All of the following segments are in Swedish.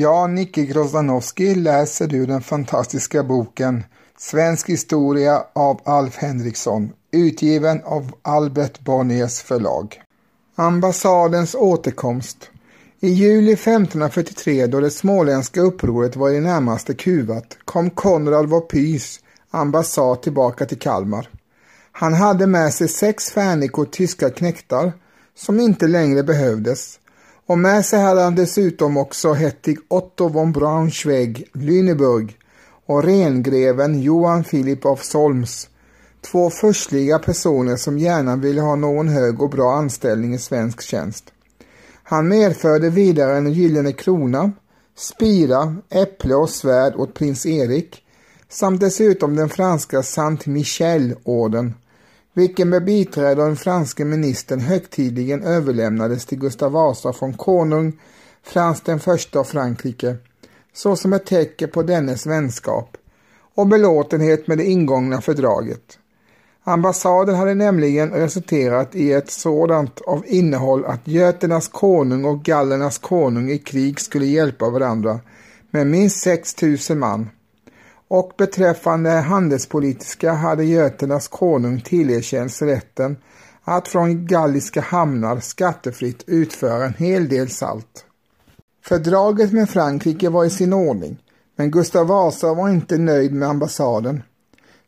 Ja, Nicke Grozdanowski, läser ur den fantastiska boken Svensk historia av Alf Henriksson, utgiven av Albert Bonniers förlag. Ambassadens återkomst I juli 1543, då det småländska upproret var i det närmaste kuvat, kom Konrad Vopys ambassad tillbaka till Kalmar. Han hade med sig sex färnikor tyska knektar som inte längre behövdes och med sig hade han dessutom också Hettig Otto von Braunschweig, Lüneburg och rengreven Johan Philip av Solms, två förstliga personer som gärna ville ha någon hög och bra anställning i svensk tjänst. Han medförde vidare en gyllene krona, spira, äpple och svärd åt prins Erik samt dessutom den franska Saint Michel-orden vilken med biträde av den franske ministern högtidligen överlämnades till Gustav Vasa från konung Frans den första av Frankrike, såsom ett tecken på dennes vänskap och belåtenhet med det ingångna fördraget. Ambassaden hade nämligen resulterat i ett sådant av innehåll att göternas konung och gallernas konung i krig skulle hjälpa varandra med minst 6000 man och beträffande handelspolitiska hade göternas konung tillerkänts rätten att från galliska hamnar skattefritt utföra en hel del salt. Fördraget med Frankrike var i sin ordning, men Gustav Vasa var inte nöjd med ambassaden.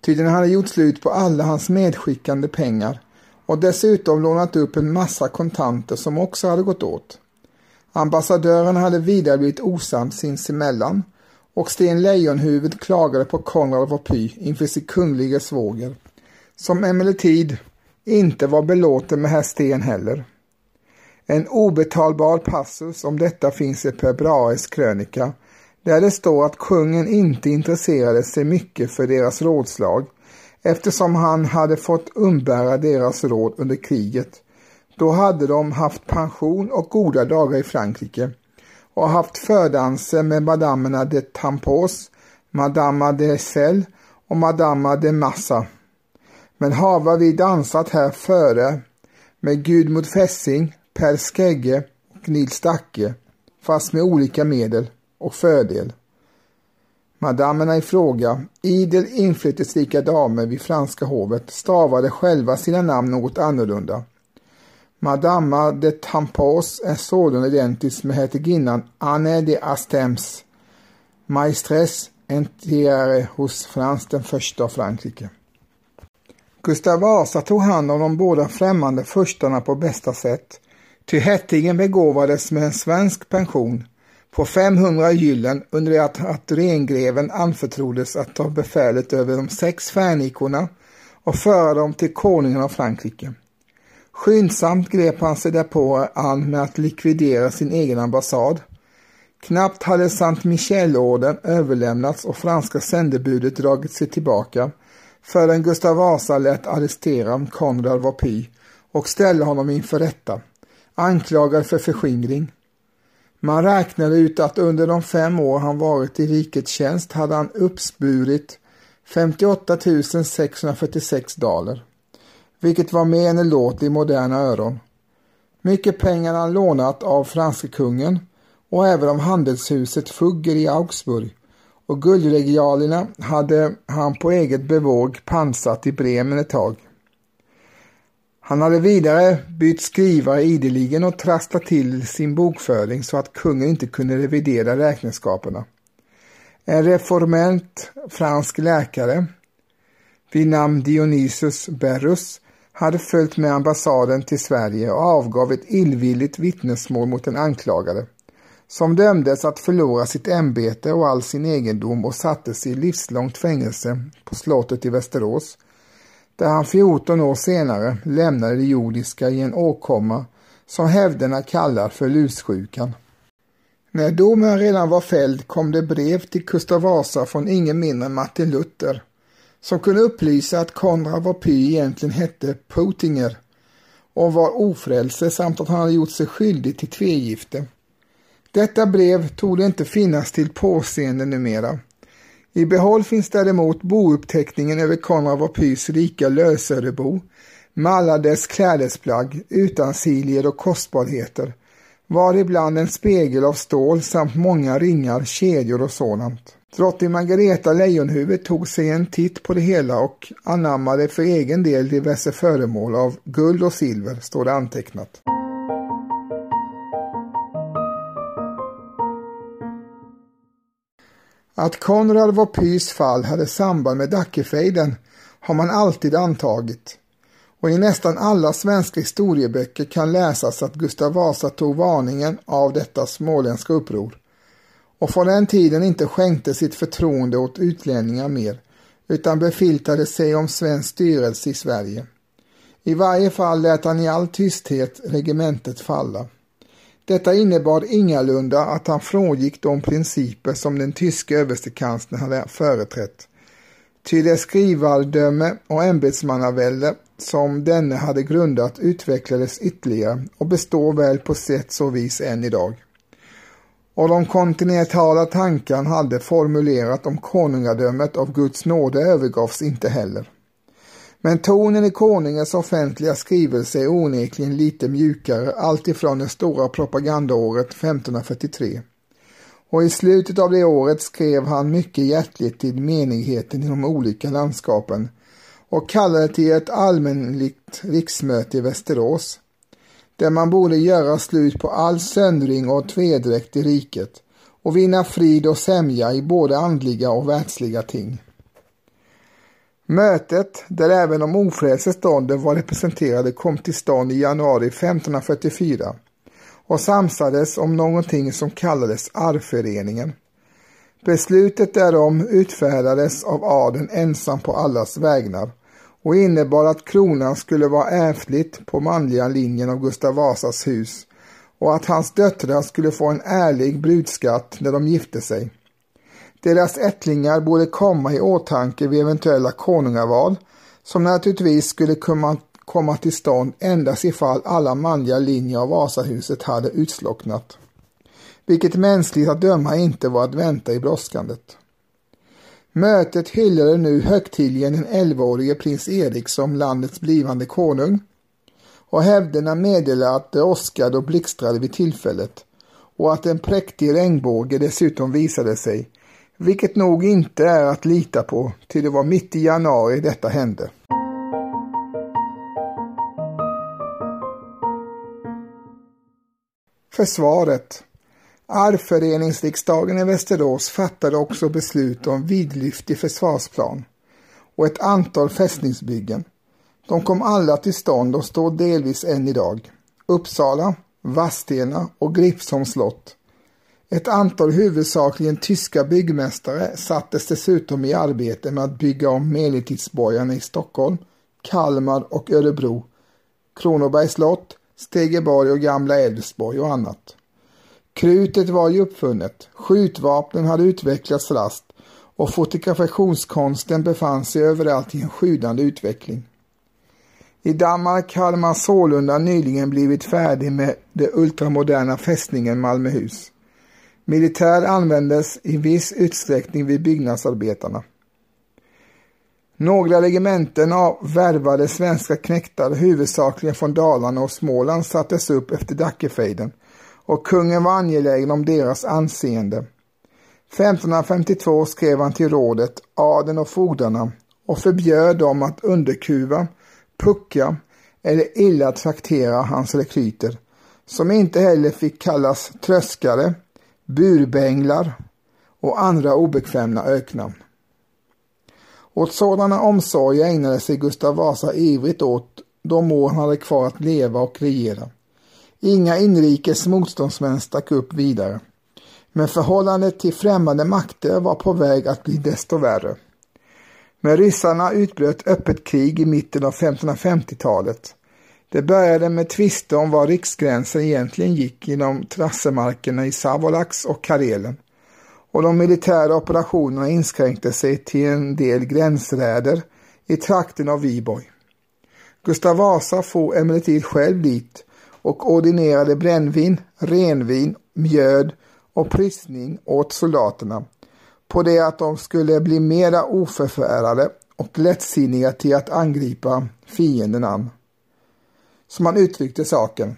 Ty den hade gjort slut på alla hans medskickande pengar och dessutom lånat upp en massa kontanter som också hade gått åt. Ambassadören hade vidare blivit osams sinsemellan och Sten Lejonhuvud klagade på Konrad av Vopy inför sin kungliga svåger, som emellertid inte var belåten med herr Sten heller. En obetalbar passus om detta finns i Per Brahes krönika, där det står att kungen inte intresserade sig mycket för deras rådslag, eftersom han hade fått umbära deras råd under kriget. Då hade de haft pension och goda dagar i Frankrike och haft fördanser med madamerna de Tampos, madama de Sell och madama de Massa. Men hava vi dansat här före med Gudmund Fessing, Per Skegge och Nils Dacke fast med olika medel och fördel. Madamerna i fråga, idel inflytelserika damer vid franska hovet, stavade själva sina namn något annorlunda Madama de Tampos är sålunda identisk med hertiginnan Anne de Astems, maestress entiere hos Frans den första av Frankrike. Gustav Vasa tog hand om de båda främmande förstarna på bästa sätt, ty hertigen begåvades med en svensk pension på 500 gyllen under det att, att rengreven anförtroddes att ta befälet över de sex färnikorna och föra dem till konungen av Frankrike. Skyndsamt grep han sig därpå an med att likvidera sin egen ambassad. Knappt hade Saint Michel-orden överlämnats och franska sändebudet dragit sig tillbaka förrän Gustav Vasa lät arrestera Konrad Vapy och ställa honom inför rätta, anklagad för förskingring. Man räknade ut att under de fem år han varit i rikets tjänst hade han uppsburit 58 646 daler vilket var mer än en låt i moderna öron. Mycket pengar han lånat av franske kungen och även av handelshuset Fugger i Augsburg och guldregialerna hade han på eget bevåg pansat i Bremen ett tag. Han hade vidare bytt skrivare ideligen och trasslat till sin bokföring så att kungen inte kunde revidera räkenskaperna. En reforment fransk läkare vid namn Dionysus Berrus hade följt med ambassaden till Sverige och avgav ett illvilligt vittnesmål mot den anklagade, som dömdes att förlora sitt ämbete och all sin egendom och sattes i livslångt fängelse på slottet i Västerås, där han 14 år senare lämnade det jordiska i en åkomma som hävderna kallar för lussjukan. När domen redan var fälld kom det brev till Gustav Vasa från ingen mindre än Martin Luther som kunde upplysa att Konrad Vopy egentligen hette Potinger och var ofrälse samt att han hade gjort sig skyldig till tvegifte. Detta brev tog det inte finnas till påseende numera. I behåll finns däremot bouppteckningen över Konrad Vopys rika lösörebo med alla dess klädesplagg, utansilier och kostbarheter, var ibland en spegel av stål samt många ringar, kedjor och sådant. Drottning Margareta Lejonhuvud tog sig en titt på det hela och anammade för egen del diverse föremål av guld och silver, står det antecknat. Att Konrad var Pys fall hade samband med Dackefejden har man alltid antagit och i nästan alla svenska historieböcker kan läsas att Gustav Vasa tog varningen av detta småländska uppror och från den tiden inte skänkte sitt förtroende åt utlänningar mer utan befiltade sig om svensk styrelse i Sverige. I varje fall lät han i all tysthet regementet falla. Detta innebar ingalunda att han frångick de principer som den tyske överstekanslern hade företrätt. Ty det skrivardöme och ämbetsmannavälde som denne hade grundat utvecklades ytterligare och består väl på sätt så vis än idag. Och de kontinentala tankar han hade formulerat om konungadömet av Guds nåde övergavs inte heller. Men tonen i konungens offentliga skrivelse är onekligen lite mjukare alltifrån det stora propagandaåret 1543. Och i slutet av det året skrev han mycket hjärtligt till menigheten i de olika landskapen och kallade till ett allmänligt riksmöte i Västerås, där man borde göra slut på all söndring och tvedräkt i riket och vinna frid och sämja i både andliga och världsliga ting. Mötet, där även de ofrälse stånden var representerade, kom till stånd i januari 1544 och samsades om någonting som kallades arvföreningen. Beslutet därom utfärdades av adeln ensam på allas vägnar och innebar att kronan skulle vara ärftligt på manliga linjen av Gustav Vasas hus och att hans döttrar skulle få en ärlig brudskatt när de gifte sig. Deras ättlingar borde komma i åtanke vid eventuella konungaval som naturligtvis skulle komma, komma till stånd endast ifall alla manliga linjer av Vasahuset hade utslocknat. Vilket mänskligt att döma inte var att vänta i brådskandet. Mötet hyllade nu högtidligen den 11-årige prins Erik som landets blivande konung och hävderna meddelade att det åskade och blixtrade vid tillfället och att en präktig regnbåge dessutom visade sig, vilket nog inte är att lita på, till det var mitt i januari detta hände. Försvaret Arvföreningsriksdagen i Västerås fattade också beslut om vidlyftig försvarsplan och ett antal fästningsbyggen. De kom alla till stånd och står delvis än idag. Uppsala, Vadstena och Gripsholms slott. Ett antal huvudsakligen tyska byggmästare sattes dessutom i arbete med att bygga om medeltidsborgarna i Stockholm, Kalmar och Örebro, Kronobergs slott, Stegeborg och Gamla Älvsborg och annat. Krutet var ju uppfunnet, skjutvapnen hade utvecklats raskt och fotografationskonsten befann sig överallt i en sjudande utveckling. I Danmark hade man sålunda nyligen blivit färdig med den ultramoderna fästningen Malmöhus. Militär användes i viss utsträckning vid byggnadsarbetarna. Några regementen av värvade svenska knektar huvudsakligen från Dalarna och Småland sattes upp efter Dackefejden och kungen var angelägen om deras anseende. 1552 skrev han till rådet, adeln och fogdarna och förbjöd dem att underkuva, pucka eller illa traktera hans rekryter, som inte heller fick kallas tröskare, burbänglar och andra obekväma öknamn. Åt sådana omsorger ägnade sig Gustav Vasa ivrigt åt de år han hade kvar att leva och regera. Inga inrikes motståndsmän stack upp vidare. Men förhållandet till främmande makter var på väg att bli desto värre. Med ryssarna utbröt öppet krig i mitten av 1550-talet. Det började med tvister om var riksgränsen egentligen gick inom trassemarkerna i Savolax och Karelen. Och de militära operationerna inskränkte sig till en del gränsräder i trakten av Viborg. Gustav Vasa for emellertid själv dit och ordinerade brännvin, renvin, mjöd och prysning åt soldaterna på det att de skulle bli mera oförfärade och lättsinniga till att angripa fienden an. Som han uttryckte saken.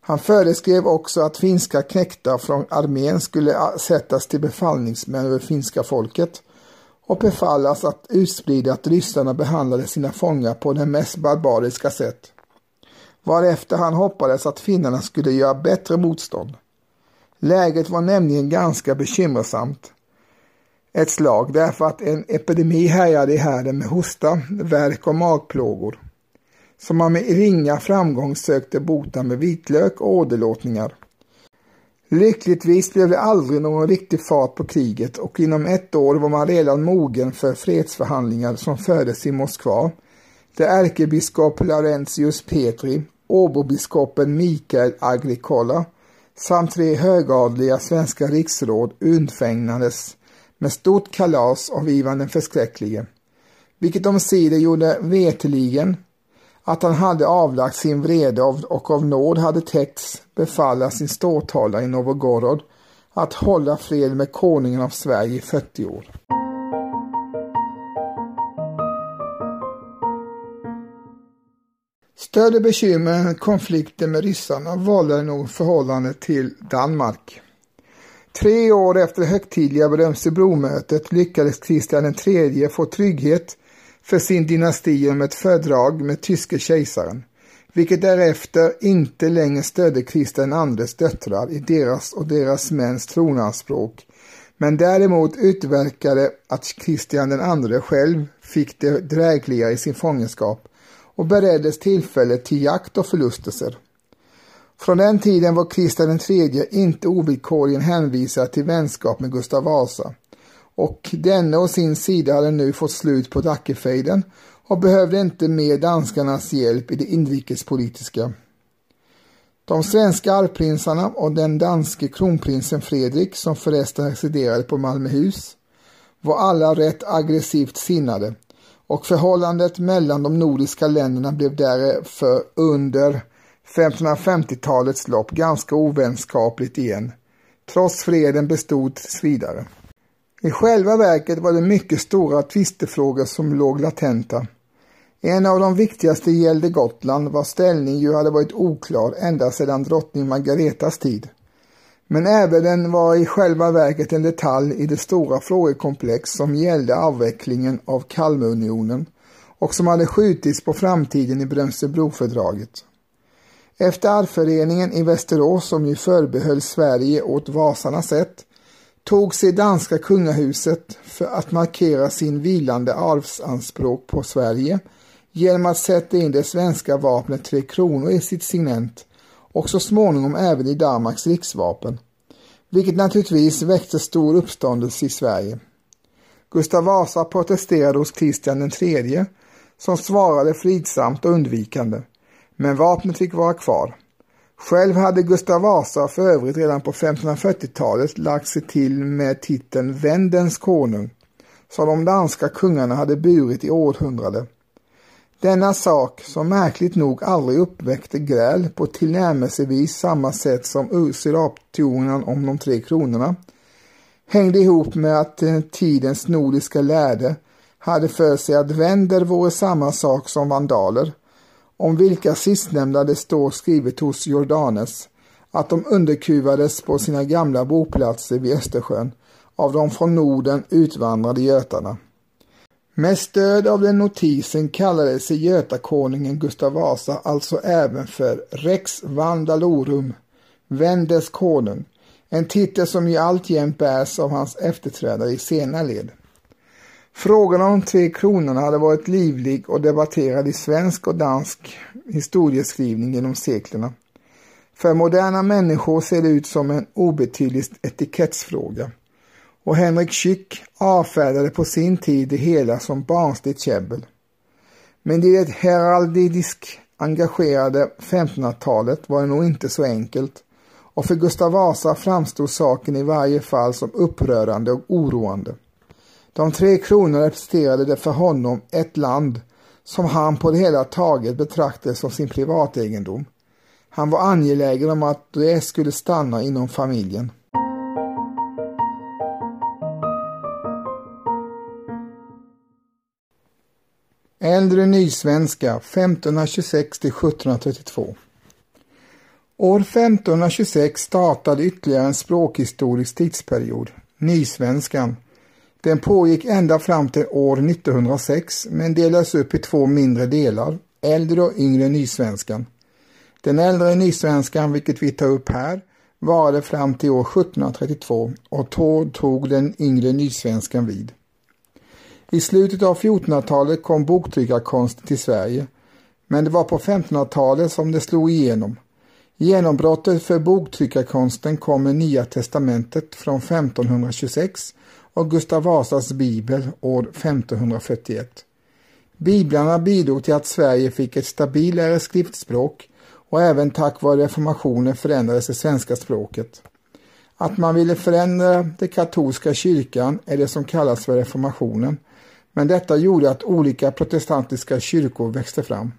Han föreskrev också att finska knäktar från armén skulle sättas till befallningsmän över finska folket och befallas att utsprida att ryssarna behandlade sina fångar på det mest barbariska sätt. Varefter han hoppades att finnarna skulle göra bättre motstånd. Läget var nämligen ganska bekymmersamt ett slag därför att en epidemi härjade i härden med hosta, värk och magplågor som man med ringa framgång sökte bota med vitlök och åderlåtningar. Lyckligtvis blev det aldrig någon riktig fart på kriget och inom ett år var man redan mogen för fredsförhandlingar som fördes i Moskva, där ärkebiskop Laurentius Petri, Åbobiskopen Mikael Agricola samt tre högadliga svenska riksråd undfägnades med stort kalas av Ivan den förskräcklige, vilket omsider gjorde veteligen att han hade avlagt sin vrede och av nåd hade täckts befalla sin ståthållare i Novgorod att hålla fred med konungen av Sverige i 40 år. Större bekymmer än konflikten med ryssarna vållade nog förhållandet till Danmark. Tre år efter det högtidliga Brömsebromötet lyckades Kristian III få trygghet för sin dynasti genom ett fördrag med tyske kejsaren, vilket därefter inte längre stödde Kristian IIs döttrar i deras och deras mäns tronanspråk, men däremot utverkade att Kristian II själv fick det drägligare i sin fångenskap och bereddes tillfälle till jakt och förlustelser. Från den tiden var Kristian III inte ovillkorligen hänvisad till vänskap med Gustav Vasa och denne å sin sida hade nu fått slut på Dackefejden och behövde inte mer danskarnas hjälp i det inrikespolitiska. De svenska arvprinsarna och den danske kronprinsen Fredrik, som förresten residerade på Malmöhus, var alla rätt aggressivt sinnade och förhållandet mellan de nordiska länderna blev därför under 1550-talets lopp ganska ovänskapligt igen, trots freden bestod tills vidare. I själva verket var det mycket stora tvistefrågor som låg latenta. En av de viktigaste gällde Gotland vars ställning ju hade varit oklar ända sedan drottning Margaretas tid. Men även var i själva verket en detalj i det stora frågekomplex som gällde avvecklingen av Kalmarunionen och som hade skjutits på framtiden i Brömsebrofördraget. Efter arvföreningen i Västerås som ju förbehöll Sverige åt Vasarnas sätt tog sig danska kungahuset för att markera sin vilande arvsanspråk på Sverige genom att sätta in det svenska vapnet Tre Kronor i sitt signent och så småningom även i Danmarks riksvapen, vilket naturligtvis väckte stor uppståndelse i Sverige. Gustav Vasa protesterade hos Kristian III som svarade fridsamt och undvikande, men vapnet fick vara kvar. Själv hade Gustav Vasa för övrigt redan på 1540-talet lagt sig till med titeln Vändens konung, som de danska kungarna hade burit i århundrade. Denna sak, som märkligt nog aldrig uppväckte gräl på tillnärmelsevis samma sätt som usurapteorierna om de tre kronorna, hängde ihop med att eh, tidens nordiska lärde hade för sig att vänder vore samma sak som vandaler om vilka sistnämnda det står skrivet hos Jordanes att de underkuvades på sina gamla boplatser vid Östersjön av de från Norden utvandrade götarna. Med stöd av den notisen kallade sig götakonungen Gustav Vasa alltså även för Rex Vandalorum, Vendes konung, en titel som ju alltjämt bärs av hans efterträdare i sena led. Frågan om Tre kronorna hade varit livlig och debatterad i svensk och dansk historieskrivning genom seklerna. För moderna människor ser det ut som en obetydlig etikettsfråga. Och Henrik Schück avfärdade på sin tid det hela som barnsligt käbbel. Men i det heraldiskt engagerade 1500-talet var det nog inte så enkelt och för Gustav Vasa framstod saken i varje fall som upprörande och oroande. De tre kronorna representerade för honom ett land som han på det hela taget betraktade som sin privategendom. Han var angelägen om att det skulle stanna inom familjen. Äldre nysvenska 1526 till 1732 År 1526 startade ytterligare en språkhistorisk tidsperiod, Nysvenskan. Den pågick ända fram till år 1906 men delades upp i två mindre delar, äldre och yngre nysvenskan. Den äldre nysvenskan, vilket vi tar upp här, varade fram till år 1732 och då tog den yngre nysvenskan vid. I slutet av 1400-talet kom boktryckarkonsten till Sverige, men det var på 1500-talet som det slog igenom. Genombrottet för boktryckarkonsten kom med Nya testamentet från 1526 och Gustav Vasas bibel år 1541. Biblarna bidrog till att Sverige fick ett stabilare skriftspråk och även tack vare reformationen förändrades det svenska språket. Att man ville förändra den katolska kyrkan är det som kallas för reformationen, men detta gjorde att olika protestantiska kyrkor växte fram.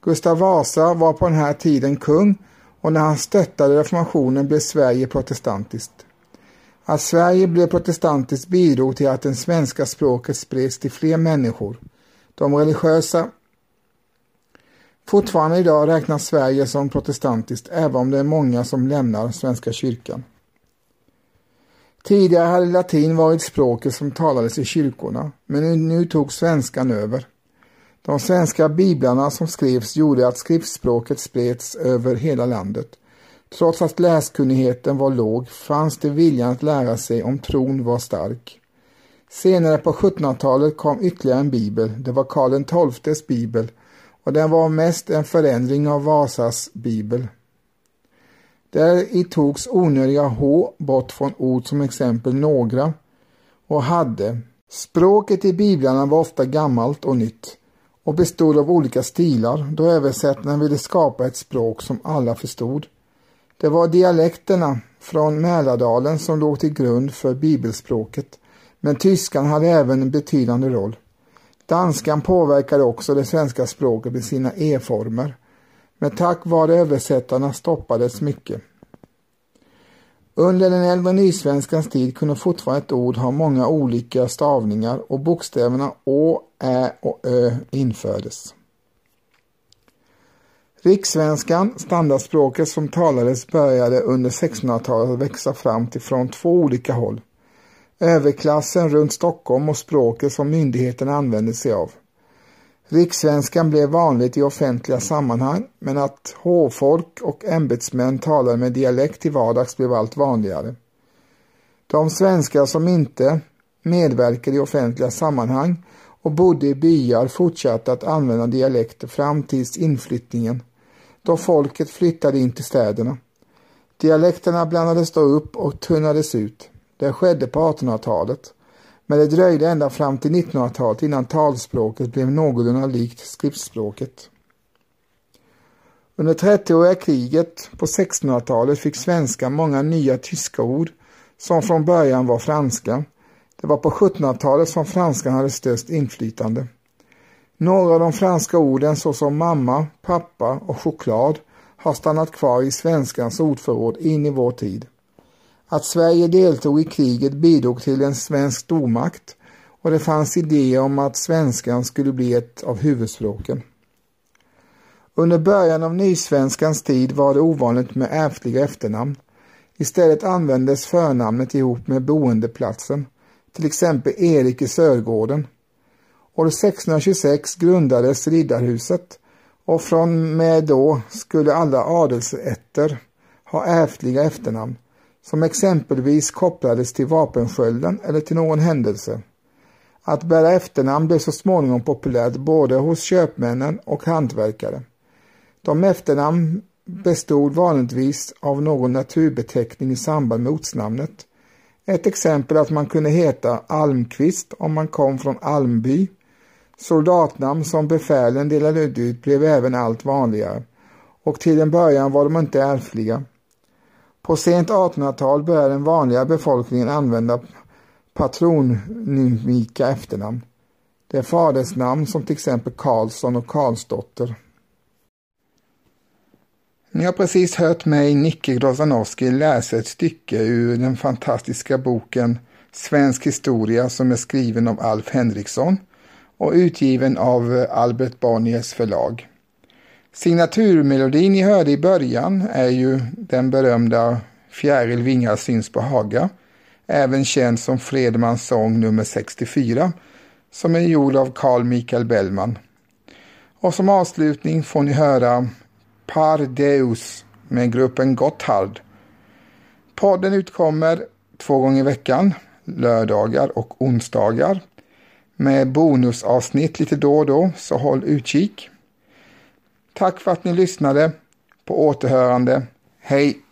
Gustav Vasa var på den här tiden kung och när han stöttade reformationen blev Sverige protestantiskt. Att Sverige blev protestantiskt bidrog till att det svenska språket spreds till fler människor. De religiösa Fortfarande idag räknas Sverige som protestantiskt även om det är många som lämnar Svenska kyrkan. Tidigare hade latin varit språket som talades i kyrkorna, men nu tog svenskan över. De svenska biblarna som skrevs gjorde att skriftspråket spreds över hela landet. Trots att läskunnigheten var låg fanns det viljan att lära sig om tron var stark. Senare på 1700-talet kom ytterligare en bibel, det var Karl XIIs bibel och den var mest en förändring av Vasas bibel. Där i togs onödiga H bort från ord som exempel några och hade. Språket i biblarna var ofta gammalt och nytt och bestod av olika stilar då översättaren ville skapa ett språk som alla förstod. Det var dialekterna från Mälardalen som låg till grund för bibelspråket men tyskan hade även en betydande roll. Danskan påverkade också det svenska språket med sina e-former, men tack vare översättarna stoppades mycket. Under den äldre nysvenskans tid kunde fortfarande ett ord ha många olika stavningar och bokstäverna Å, Ä och Ö infördes. Rikssvenskan, standardspråket som talades, började under 1600-talet att växa fram till från två olika håll överklassen runt Stockholm och språket som myndigheterna använde sig av. Rikssvenskan blev vanligt i offentliga sammanhang men att hovfolk och ämbetsmän talade med dialekt till vardags blev allt vanligare. De svenskar som inte medverkade i offentliga sammanhang och bodde i byar fortsatte att använda dialekter fram tills inflyttningen, då folket flyttade in till städerna. Dialekterna blandades då upp och tunnades ut. Det skedde på 1800-talet, men det dröjde ända fram till 1900-talet innan talspråket blev någorlunda likt skriftspråket. Under 30-åriga kriget på 1600-talet fick svenska många nya tyska ord som från början var franska. Det var på 1700-talet som franskan hade störst inflytande. Några av de franska orden såsom mamma, pappa och choklad har stannat kvar i svenskans ordförråd in i vår tid. Att Sverige deltog i kriget bidrog till en svensk stormakt och det fanns idéer om att svenskan skulle bli ett av huvudspråken. Under början av nysvenskans tid var det ovanligt med ärftliga efternamn. Istället användes förnamnet ihop med boendeplatsen, till exempel Erik i Sörgården. År 1626 grundades Riddarhuset och från med då skulle alla adelsätter ha ärftliga efternamn som exempelvis kopplades till vapenskölden eller till någon händelse. Att bära efternamn blev så småningom populärt både hos köpmännen och hantverkare. De efternamn bestod vanligtvis av någon naturbeteckning i samband med ortsnamnet. Ett exempel är att man kunde heta Almqvist om man kom från Almby. Soldatnamn som befälen delade ut blev även allt vanligare och till en början var de inte ärftliga. På sent 1800-tal började den vanliga befolkningen använda patronymika efternamn. Det är fadersnamn som till exempel Karlsson och Karlsdotter. Ni har precis hört mig, Nicke Grozanowski, läsa ett stycke ur den fantastiska boken Svensk historia som är skriven av Alf Henriksson och utgiven av Albert Bonniers förlag. Signaturmelodin ni hörde i början är ju den berömda Fjäril vingar syns på Haga, även känd som Fredmans sång nummer 64, som är gjord av Carl Michael Bellman. Och som avslutning får ni höra Par Deus med gruppen Gotthard. Podden utkommer två gånger i veckan, lördagar och onsdagar, med bonusavsnitt lite då och då, så håll utkik. Tack för att ni lyssnade. På återhörande. Hej!